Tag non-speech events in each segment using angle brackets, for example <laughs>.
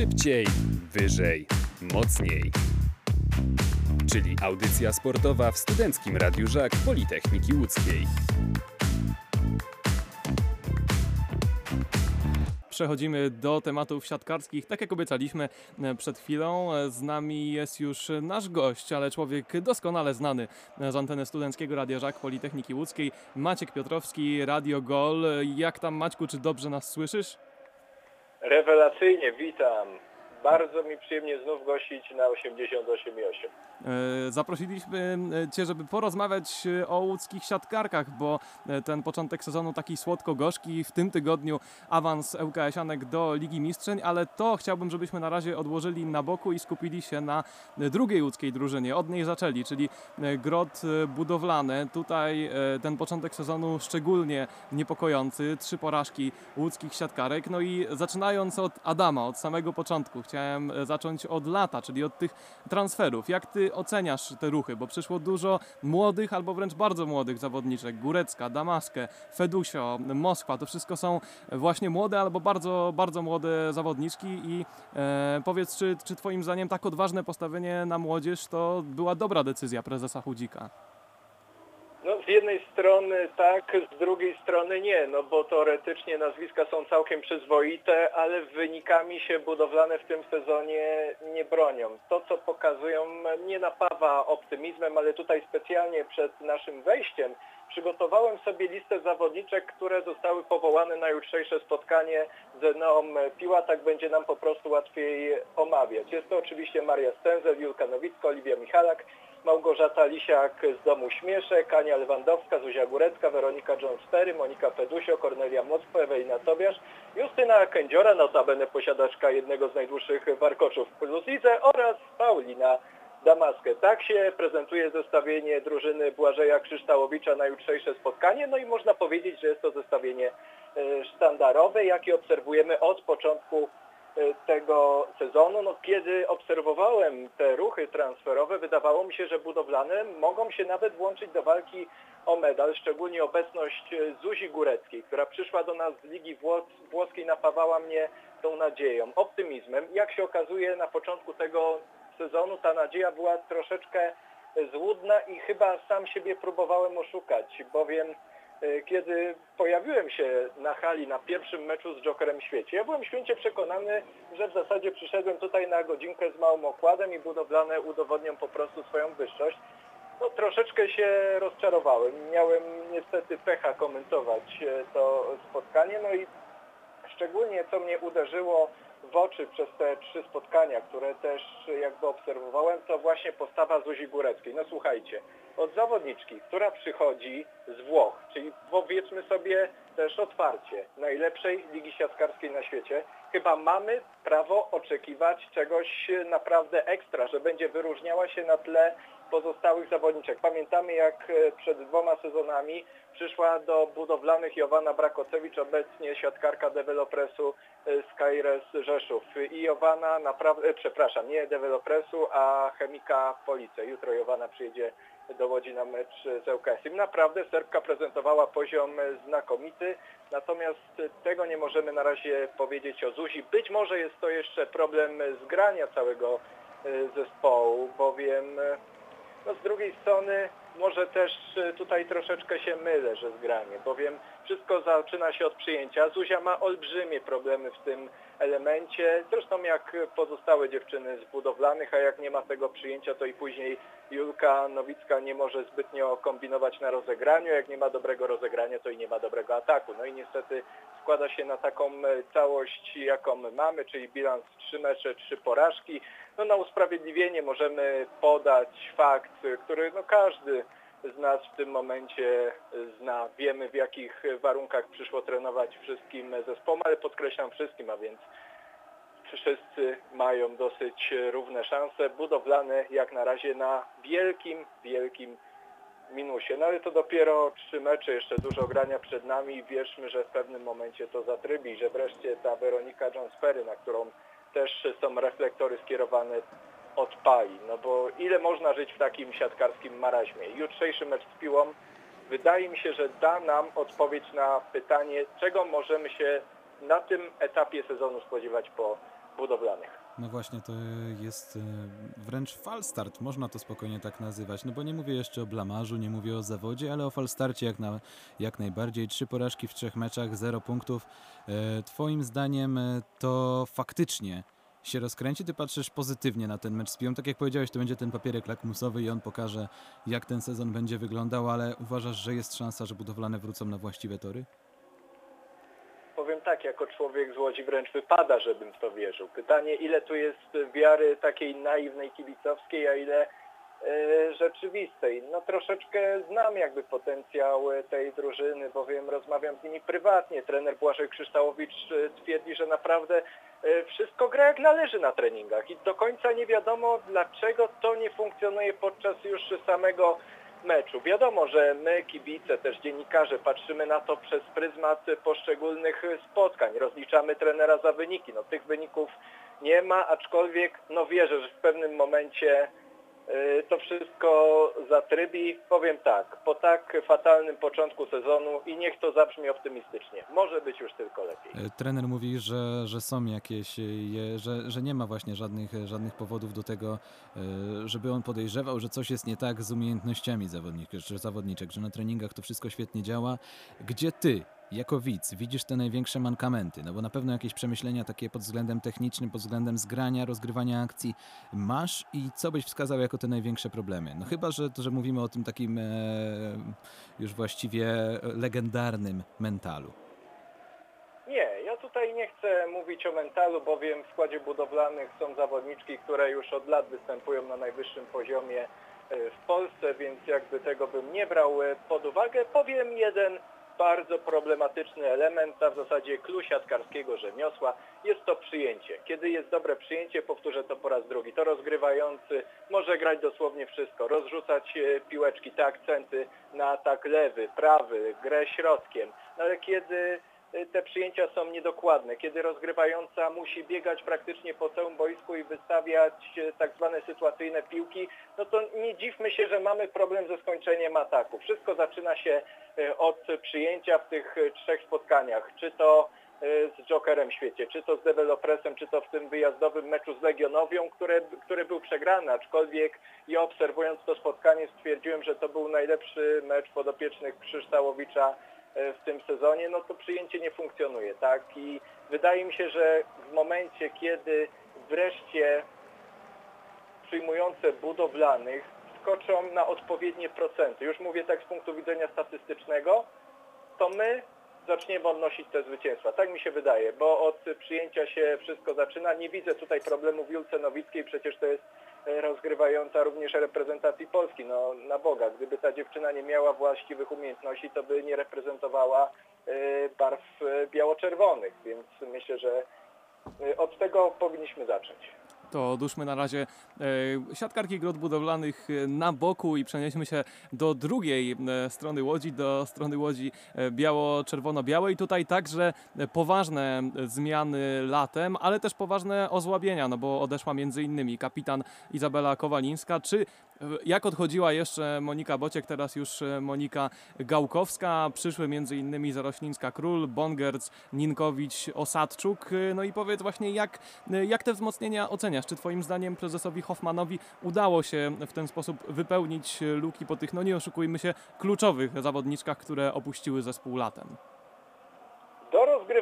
Szybciej, wyżej, mocniej. Czyli audycja sportowa w Studenckim Radiu Żak Politechniki Łódzkiej. Przechodzimy do tematów siatkarskich. Tak jak obiecaliśmy e, przed chwilą, e, z nami jest już nasz gość, ale człowiek doskonale znany z anteny Studenckiego Radia Żak Politechniki Łódzkiej, Maciek Piotrowski, Radio Gol. Jak tam Maćku, czy dobrze nas słyszysz? Rewelacyjnie, witam. Bardzo mi przyjemnie znów gościć na 88,8. E, Zaprosiliśmy e, Cię, żeby porozmawiać e, o łódzkich siatkarkach, bo ten początek sezonu taki słodko-gorzki, w tym tygodniu awans ŁKS-ianek do Ligi Mistrzeń, ale to chciałbym, żebyśmy na razie odłożyli na boku i skupili się na drugiej łódzkiej drużynie. Od niej zaczęli, czyli Grot Budowlane. Tutaj ten początek sezonu szczególnie niepokojący. Trzy porażki łódzkich siatkarek. No i zaczynając od Adama, od samego początku, chciałem e, zacząć od lata, czyli od tych transferów. Jak Ty oceniasz te ruchy? Bo przyszło dużo młodych albo wręcz bardzo młodych zawodniczek. Górecka, Damaskę, Fedusio, Moskwa. To wszystko są właśnie młode albo bardzo, bardzo młode zawodniczki i e, powiedz, czy, czy Twoim zdaniem tak odważne postawienie na młodzież to była dobra decyzja prezesa Chudzika? Jednej strony tak, z drugiej strony nie, no bo teoretycznie nazwiska są całkiem przyzwoite, ale wynikami się budowlane w tym sezonie nie bronią. To co pokazują nie napawa optymizmem, ale tutaj specjalnie przed naszym wejściem przygotowałem sobie listę zawodniczek, które zostały powołane na jutrzejsze spotkanie z Neom Piła, tak będzie nam po prostu łatwiej omawiać. Jest to oczywiście Maria Stenzel, Julka Nowicka, Oliwia Michalak, Małgorzata Lisiak z Domu Śmieszek, Ania Lewandowska, Zuzia Górecka, Weronika Jones-Pery, Monika Fedusio, Kornelia Moskwa, Ewelina Tobiasz, Justyna Kędziora, notabene posiadaczka jednego z najdłuższych warkoczów Plus Lidze oraz Paulina Damaskę. Tak się prezentuje zestawienie drużyny Błażeja Krzyształowicza na jutrzejsze spotkanie, no i można powiedzieć, że jest to zestawienie e, sztandarowe, jakie obserwujemy od początku tego sezonu. No, kiedy obserwowałem te ruchy transferowe, wydawało mi się, że budowlane mogą się nawet włączyć do walki o medal, szczególnie obecność e, Zuzi Góreckiej, która przyszła do nas z Ligi Włos- Włoskiej, napawała mnie tą nadzieją, optymizmem. Jak się okazuje, na początku tego sezonu ta nadzieja była troszeczkę złudna i chyba sam siebie próbowałem oszukać, bowiem e, kiedy pojawiłem się na hali na pierwszym meczu z Jokerem w świecie, ja byłem święcie przekonany, że w zasadzie przyszedłem tutaj na godzinkę z małym okładem i budowlane udowodnią po prostu swoją wyższość. No troszeczkę się rozczarowałem. Miałem niestety pecha komentować e, to spotkanie, no i szczególnie co mnie uderzyło w oczy przez te trzy spotkania, które też jakby obserwowałem, to właśnie postawa Zuzi Góreckiej. No słuchajcie, od zawodniczki, która przychodzi z Włoch, czyli powiedzmy sobie też otwarcie, najlepszej ligi siatkarskiej na świecie, chyba mamy prawo oczekiwać czegoś naprawdę ekstra, że będzie wyróżniała się na tle pozostałych zawodniczek. Pamiętamy jak e, przed dwoma sezonami przyszła do budowlanych Jowanna Brakocewicz, obecnie siatkarka dewelopresu e, Skyres Rzeszów. I Jowanna naprawdę, e, przepraszam, nie dewelopresu, a chemika Police. Jutro Jowanna przyjedzie do Łodzi na mecz z ŁKS-em. Naprawdę Serbka prezentowała poziom znakomity, natomiast tego nie możemy na razie powiedzieć o Zuzi. Być może jest to jeszcze problem zgrania całego e, zespołu, bowiem e, no z drugiej strony może też e, tutaj troszeczkę się mylę, że zgranie, bowiem wszystko zaczyna się od przyjęcia. Zuzia ma olbrzymie problemy w tym elemencie, zresztą jak pozostałe dziewczyny z budowlanych, a jak nie ma tego przyjęcia, to i później Julka Nowicka nie może zbytnio kombinować na rozegraniu, jak nie ma dobrego rozegrania, to i nie ma dobrego ataku. No i niestety składa się na taką e, całość, jaką mamy, czyli bilans 3 mecze, 3 porażki. No na usprawiedliwienie możemy podać fakt, który no każdy z nas w tym momencie zna. Wiemy w jakich warunkach przyszło trenować wszystkim zespołom, ale podkreślam wszystkim, a więc wszyscy mają dosyć równe szanse, budowlane jak na razie na wielkim, wielkim minusie. No ale to dopiero trzy mecze, jeszcze dużo grania przed nami i wierzmy, że w pewnym momencie to zatrybi, że wreszcie ta Weronika Jones-Perry, na którą też są reflektory skierowane odpali. No bo ile można żyć w takim siatkarskim maraźmie? Jutrzejszy mecz z piłą wydaje mi się, że da nam odpowiedź na pytanie, czego możemy się na tym etapie sezonu spodziewać po budowlanych. No właśnie, to jest e, wręcz falstart, można to spokojnie tak nazywać. No bo nie mówię jeszcze o blamarzu, nie mówię o zawodzie, ale o falstarcie jak, na, jak najbardziej. Trzy porażki w trzech meczach, zero punktów. E, Twoim zdaniem e, to faktycznie się rozkręci? Ty patrzysz pozytywnie na ten mecz z Piją. Tak jak powiedziałeś, to będzie ten papierek lakmusowy i on pokaże, jak ten sezon będzie wyglądał, ale uważasz, że jest szansa, że budowlane wrócą na właściwe tory? Tak, jako człowiek z Łodzi wręcz wypada, żebym w to wierzył. Pytanie, ile tu jest wiary takiej naiwnej kibicowskiej, a ile e, rzeczywistej. No troszeczkę znam jakby potencjał e, tej drużyny, bowiem rozmawiam z nimi prywatnie. Trener Błażej Krzyształowicz e, twierdzi, że naprawdę wszystko gra jak należy na treningach i do końca nie wiadomo, dlaczego to nie funkcjonuje podczas już samego meczu. Wiadomo, że my, kibice, też dziennikarze, patrzymy na to przez pryzmat poszczególnych spotkań. Rozliczamy trenera za wyniki. No tych wyników nie ma, aczkolwiek no wierzę, że w pewnym momencie to wszystko zatrybi. Powiem tak, po tak fatalnym początku sezonu i niech to zabrzmi optymistycznie. Może być już tylko lepiej. E, Trener mówi, że, że są jakieś, e, że, że nie ma właśnie żadnych, e, żadnych powodów do tego, e, żeby on podejrzewał, że coś jest nie tak z umiejętnościami zawodniczek, że na treningach to wszystko świetnie działa. Gdzie ty, jako widz, widzisz te największe mankamenty? No bo na pewno jakieś przemyślenia takie pod względem technicznym, pod względem zgrania, rozgrywania akcji masz i co byś wskazał jako te największe problemy? No chyba, że, że mówimy o tym takim e, już właściwie legendarnym mentalu. Nie, ja tutaj nie chcę mówić o mentalu, bowiem w składzie budowlanych są zawodniczki, które już od lat występują na najwyższym poziomie e, w Polsce, więc jakby tego bym nie brał e, pod uwagę. Powiem jeden bardzo problematyczny element, a w zasadzie clue siatkarskiego rzemiosła, jest to przyjęcie. Kiedy jest dobre przyjęcie, powtórzę to po raz drugi, to rozgrywający może grać dosłownie wszystko, rozrzucać e, piłeczki, te akcenty na atak lewy, prawy, grę środkiem, no ale kiedy y, te przyjęcia są niedokładne, kiedy rozgrywająca musi biegać praktycznie po całym boisku i wystawiać y, tak zwane sytuacyjne piłki, no to nie dziwmy się, że mamy problem ze skończeniem ataku. Wszystko zaczyna się od przyjęcia w tych y, trzech spotkaniach, czy to y, z Jokerem w świecie, czy to z Developresem, czy to w tym wyjazdowym meczu z Legionowią, które, który był przegrany, aczkolwiek ja obserwując to spotkanie stwierdziłem, że to był najlepszy mecz podopiecznych Krzyształowicza e, w tym sezonie, no to przyjęcie nie funkcjonuje, tak? I wydaje mi się, że w momencie, kiedy wreszcie przyjmujące budowlanych skoczą na odpowiednie procenty, już mówię tak z punktu widzenia statystycznego, to my zaczniemy odnosić te zwycięstwa. Tak mi się wydaje, bo od przyjęcia się wszystko zaczyna. Nie widzę tutaj problemu w Julce Nowickiej, przecież to jest e, rozgrywająca również reprezentacji Polski. No na Boga, gdyby ta dziewczyna nie miała właściwych umiejętności, to by nie reprezentowała e, barw e, biało-czerwonych, więc myślę, że od tego powinniśmy zacząć. To odłóżmy na razie e, siatkarki grot budowlanych e, na boku i przenieśmy się do drugiej e, strony łodzi, do strony łodzi biało-czerwono-białej. Tutaj także poważne zmiany latem, ale też poważne osłabienia, no bo odeszła między innymi kapitan Izabela Kowalińska, czy jak odchodziła jeszcze Monika Bociek, teraz już e, Monika Gałkowska, przyszły między innymi Zaroślińska-Król, Bongerc, Ninkowicz, Osadczuk. E, No i powiedz właśnie, jak, e, jak te wzmocnienia oceniasz? Czy twoim zdaniem prezesowi Hoffmanowi udało się w ten sposób wypełnić luki po tych, no nie oszukujmy się, kluczowych zawodniczkach, które opuściły zespół latem?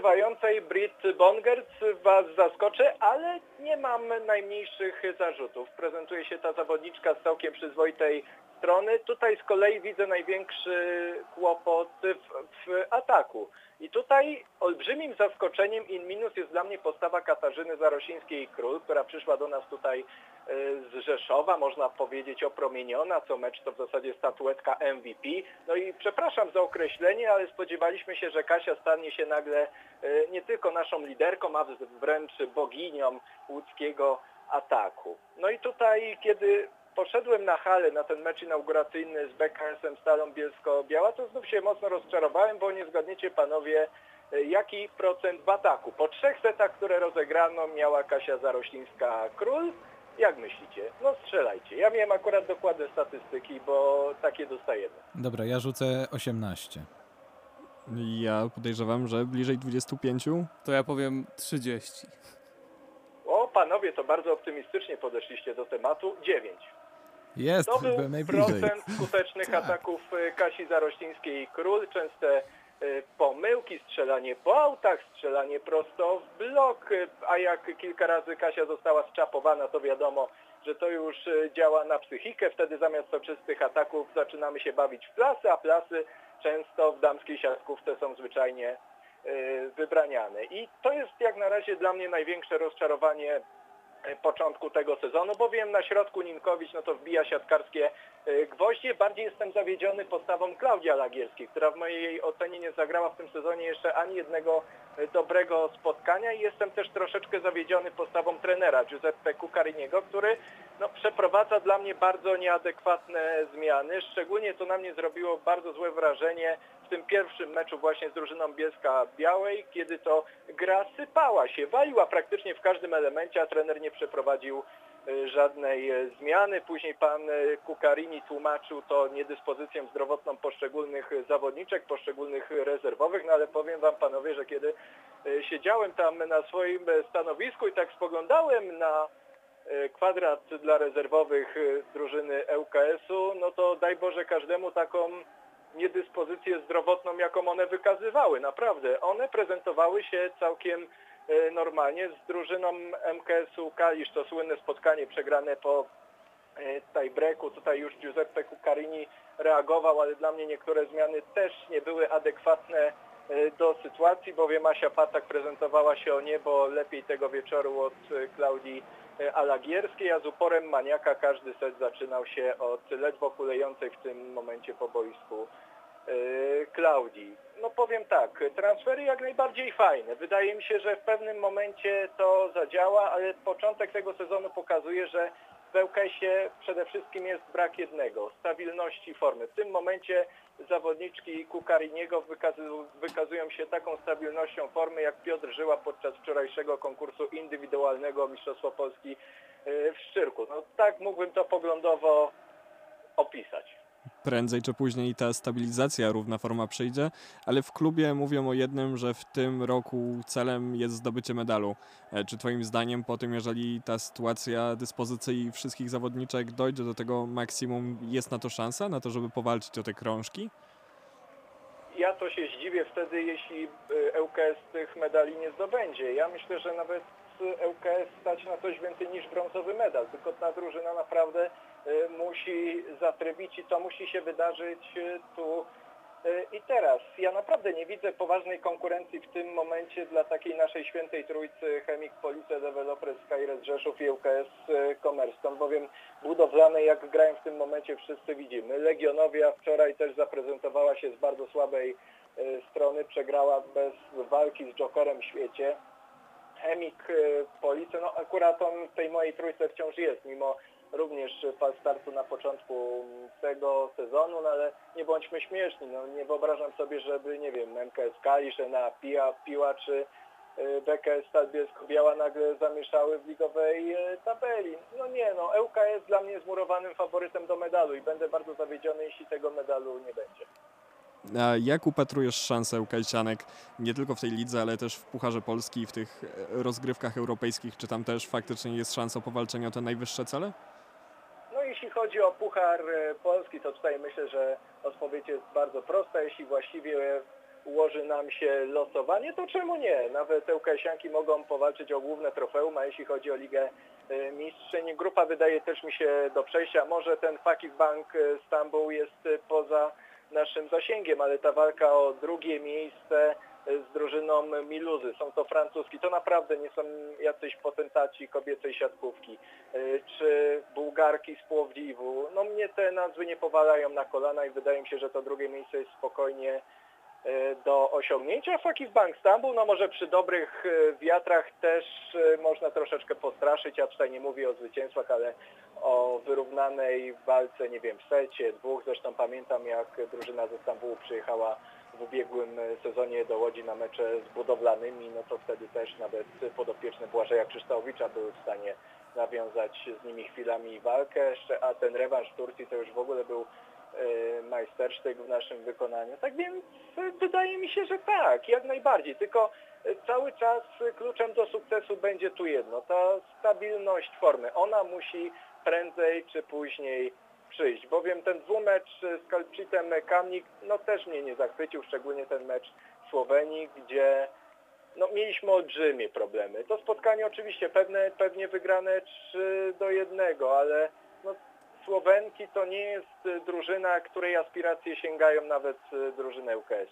Rozgrywającej Brit Bongerc Was zaskoczę, ale nie mam najmniejszych zarzutów. Prezentuje się ta zawodniczka z całkiem przyzwoitej strony. Tutaj z kolei widzę największy kłopot w, w ataku. I tutaj olbrzymim zaskoczeniem in minus jest dla mnie postawa Katarzyny Zarosińskiej-Król, która przyszła do nas tutaj e, z Rzeszowa, można powiedzieć opromieniona, co mecz to w zasadzie statuetka MVP. No i przepraszam za określenie, ale spodziewaliśmy się, że Kasia stanie się nagle e, nie tylko naszą liderką, a wręcz boginią łódzkiego ataku. No i tutaj, kiedy poszedłem na halę na ten mecz inauguracyjny z BKS-em Stalą Bielsko-Biała, to znów się mocno rozczarowałem, bo nie zgadniecie panowie, e, jaki procent w ataku. Po trzech setach, które rozegrano, miała Kasia Zaroślińska-Król. Jak myślicie? No strzelajcie. Ja miałem akurat dokładne statystyki, bo takie dostajemy. Dobra, ja rzucę 18. Ja podejrzewam, że bliżej 25. To ja powiem 30. O, panowie to bardzo optymistycznie podeszliście do tematu. 9. Jest, To był najbliżej. procent skutecznych Tak. ataków y, Kasi Zarościńskiej Król. Częste y, pomyłki, strzelanie po autach, strzelanie prosto w blok, y, a jak kilka razy Kasia została zczapowana, to wiadomo, że to już działa na psychikę. Wtedy zamiast soczystych ataków zaczynamy się bawić w plasy, a plasy często w damskiej siatkówce są zwyczajnie wybraniane. I to jest jak na razie dla mnie największe rozczarowanie początku tego sezonu, bowiem na środku Ninkowicz no to wbija siatkarskie e, gwoździe. Bardziej jestem zawiedziony postawą Klaudia Lagierskiej, która w mojej ocenie nie zagrała w tym sezonie jeszcze ani jednego e, dobrego spotkania i jestem też troszeczkę zawiedziony postawą trenera Giuseppe Cucariniego, który no, przeprowadza dla mnie bardzo nieadekwatne zmiany. Szczególnie to na mnie zrobiło bardzo złe wrażenie w tym pierwszym meczu właśnie z drużyną Bielska Białej, kiedy to gra sypała się, waliła praktycznie w każdym elemencie, a trener nie przeprowadził e, żadnej e, zmiany. Później pan e, Kukarini tłumaczył to niedyspozycją zdrowotną poszczególnych zawodniczek, poszczególnych rezerwowych, no ale powiem wam panowie, że kiedy siedziałem tam na swoim stanowisku i tak spoglądałem na kwadrat dla rezerwowych drużyny ŁKS-u, no to daj Boże każdemu taką niedyspozycję zdrowotną, jaką one wykazywały. Naprawdę. One prezentowały się całkiem e, normalnie z drużyną MKS-u Kalisz. To słynne spotkanie przegrane po e, tiebreaku. Tutaj już Giuseppe Cucarini reagował, ale dla mnie niektóre zmiany też nie były adekwatne e, do sytuacji, bowiem Asia Patak prezentowała się o niebo lepiej tego wieczoru od Klaudii Alagierskiej, a z uporem maniaka każdy set zaczynał się od ledwo kulejącej w tym momencie po boisku Klaudii. No powiem tak, transfery jak najbardziej fajne. Wydaje mi się, że w pewnym momencie to zadziała, ale początek tego sezonu pokazuje, że w ŁKS-ie przede wszystkim jest brak jednego, stabilności formy. W tym momencie zawodniczki Kukariniego wykazu, wykazują się taką stabilnością formy jak Piotr Żyła podczas wczorajszego konkursu indywidualnego Mistrzostwo Polski e, w Szczyrku. No tak mógłbym to poglądowo opisać. Prędzej czy później ta stabilizacja, równa forma przyjdzie, ale w klubie mówią o jednym, że w tym roku celem jest zdobycie medalu. E, Czy twoim zdaniem po tym, jeżeli ta sytuacja dyspozycji wszystkich zawodniczek dojdzie do tego maksimum, jest na to szansa, na to, żeby powalczyć o te krążki? Ja to się zdziwię wtedy, jeśli y, ŁKS tych medali nie zdobędzie. Ja myślę, że nawet ŁKS stać na coś więcej niż brązowy medal, tylko ta drużyna naprawdę y, musi zatrybić i to musi się wydarzyć y, tu y, i teraz. Ja naprawdę nie widzę poważnej konkurencji w tym momencie dla takiej naszej świętej trójcy Chemik, Police, Developers, Skyres, Rzeszów i ŁKS y, Commerzone, bowiem budowlane jak grają w tym momencie wszyscy widzimy. Legionowia wczoraj też zaprezentowała się z bardzo słabej strony, przegrała bez walki z Jokerem w świecie. Chemik, y, Police, no akurat on w tej mojej trójce wciąż jest, mimo również fal startu na początku tego sezonu, no ale nie bądźmy śmieszni, no nie wyobrażam sobie, żeby, nie wiem, MKS Kalisz, na Pija, Piła czy y, BKS Bielsko-Biała nagle zamieszały w ligowej y, tabeli. No nie, no ŁKS dla mnie jest murowanym faworytem do medalu i będę bardzo zawiedziony, jeśli tego medalu nie będzie. Jak upatrujesz szansę Kajsianek nie tylko w tej lidze, ale też w Pucharze Polski w tych e, rozgrywkach europejskich? Czy tam też faktycznie jest szansa powalczenia o te najwyższe cele? No jeśli chodzi o Puchar e, Polski, to tutaj myślę, że odpowiedź jest bardzo prosta. Jeśli właściwie ułoży nam się losowanie, to czemu nie? Nawet ŁKS-ianki mogą powalczyć o główne trofeum, a jeśli chodzi o Ligę e, Mistrzyń, grupa wydaje też mi się do przejścia. Może ten Fakir Bank Stambuł jest poza naszym zasięgiem, ale ta walka o drugie miejsce e, z drużyną Miluzy, są to francuski, to naprawdę nie są jacyś potentaci kobiecej siatkówki. E, czy Bułgarki z Płowdiwu. No mnie te nazwy nie powalają na kolana i wydaje mi się, że to drugie miejsce jest spokojnie do osiągnięcia. Fakir Bank Stambuł, no może przy dobrych e, wiatrach też e, można troszeczkę postraszyć. Ja tutaj nie mówię o zwycięstwach, ale o wyrównanej walce, nie wiem, w secie, dwóch. Zresztą pamiętam jak drużyna ze Stambułu przyjechała w ubiegłym e, sezonie do Łodzi na mecze z budowlanymi, no to wtedy też nawet podopieczne Błażeja Krzyształowicza były w stanie nawiązać z nimi chwilami walkę, a ten rewanż w Turcji to już w ogóle był majstersztyk w naszym wykonaniu. Tak więc y, wydaje mi się, że tak, jak najbardziej. Tylko y, cały czas kluczem do sukcesu będzie tu jedno, ta stabilność formy. Ona musi prędzej czy później przyjść, bowiem ten dwumecz z Kalczytem Kamnik no też mnie nie zachwycił, szczególnie ten mecz Słowenii, gdzie no, mieliśmy olbrzymie problemy. To spotkanie oczywiście pewne, pewnie wygrane 3 do 1, ale Słowenki to nie jest y, drużyna, której aspiracje sięgają nawet y, drużyny UKS.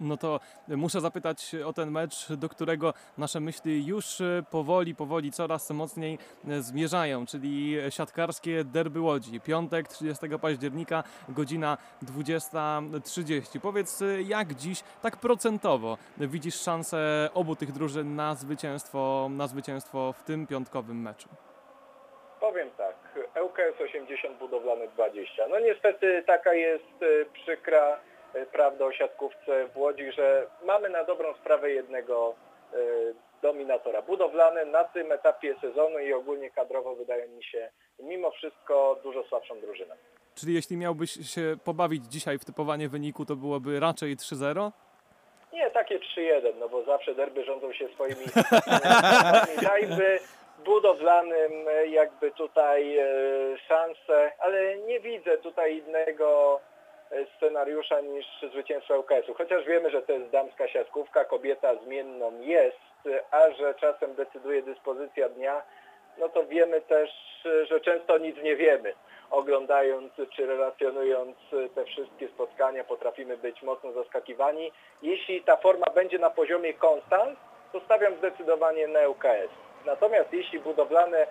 No to muszę zapytać o ten mecz, do którego nasze myśli już e, powoli, powoli coraz mocniej zmierzają, czyli siatkarskie derby Łodzi. Piątek 30 października, godzina 20.30. Powiedz, jak dziś, tak procentowo, widzisz szansę obu tych drużyn na zwycięstwo, na zwycięstwo w tym piątkowym meczu? Powiem ŁKS 80, budowlany 20. No niestety taka jest y, przykra y, prawda o siatkówce w Łodzi, że mamy na dobrą sprawę jednego y, dominatora. Budowlany na tym etapie sezonu i ogólnie kadrowo wydaje mi się mimo wszystko dużo słabszą drużyną. Czyli jeśli miałbyś się pobawić dzisiaj w typowanie wyniku, to byłoby raczej 3-0? Nie, takie 3-1, no bo zawsze derby rządzą się swoimi <laughs> e, dajmy budowlanym e, jakby tutaj e, szanse, ale nie widzę tutaj innego e, scenariusza niż zwycięstwo UKS-u. Chociaż wiemy, że to jest damska siatkówka, kobieta zmienną jest, a że czasem decyduje dyspozycja dnia, no to wiemy też, że często nic nie wiemy. Oglądając czy relacjonując te wszystkie spotkania potrafimy być mocno zaskakiwani. Jeśli ta forma będzie na poziomie konstans, to stawiam zdecydowanie na UKS. Natomiast jeśli budowlane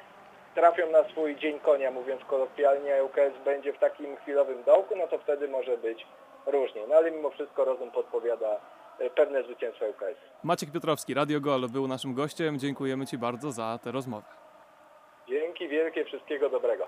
trafią na swój dzień konia, mówiąc kolokwialnie, a UKS będzie w takim chwilowym dołku, no to wtedy może być różnie. No ale mimo wszystko rozum podpowiada e, pewne zwycięstwo UKS. Maciek Piotrowski, Radio Gol był naszym gościem. Dziękujemy Ci bardzo za tę rozmowę. Dzięki wielkie, wszystkiego dobrego.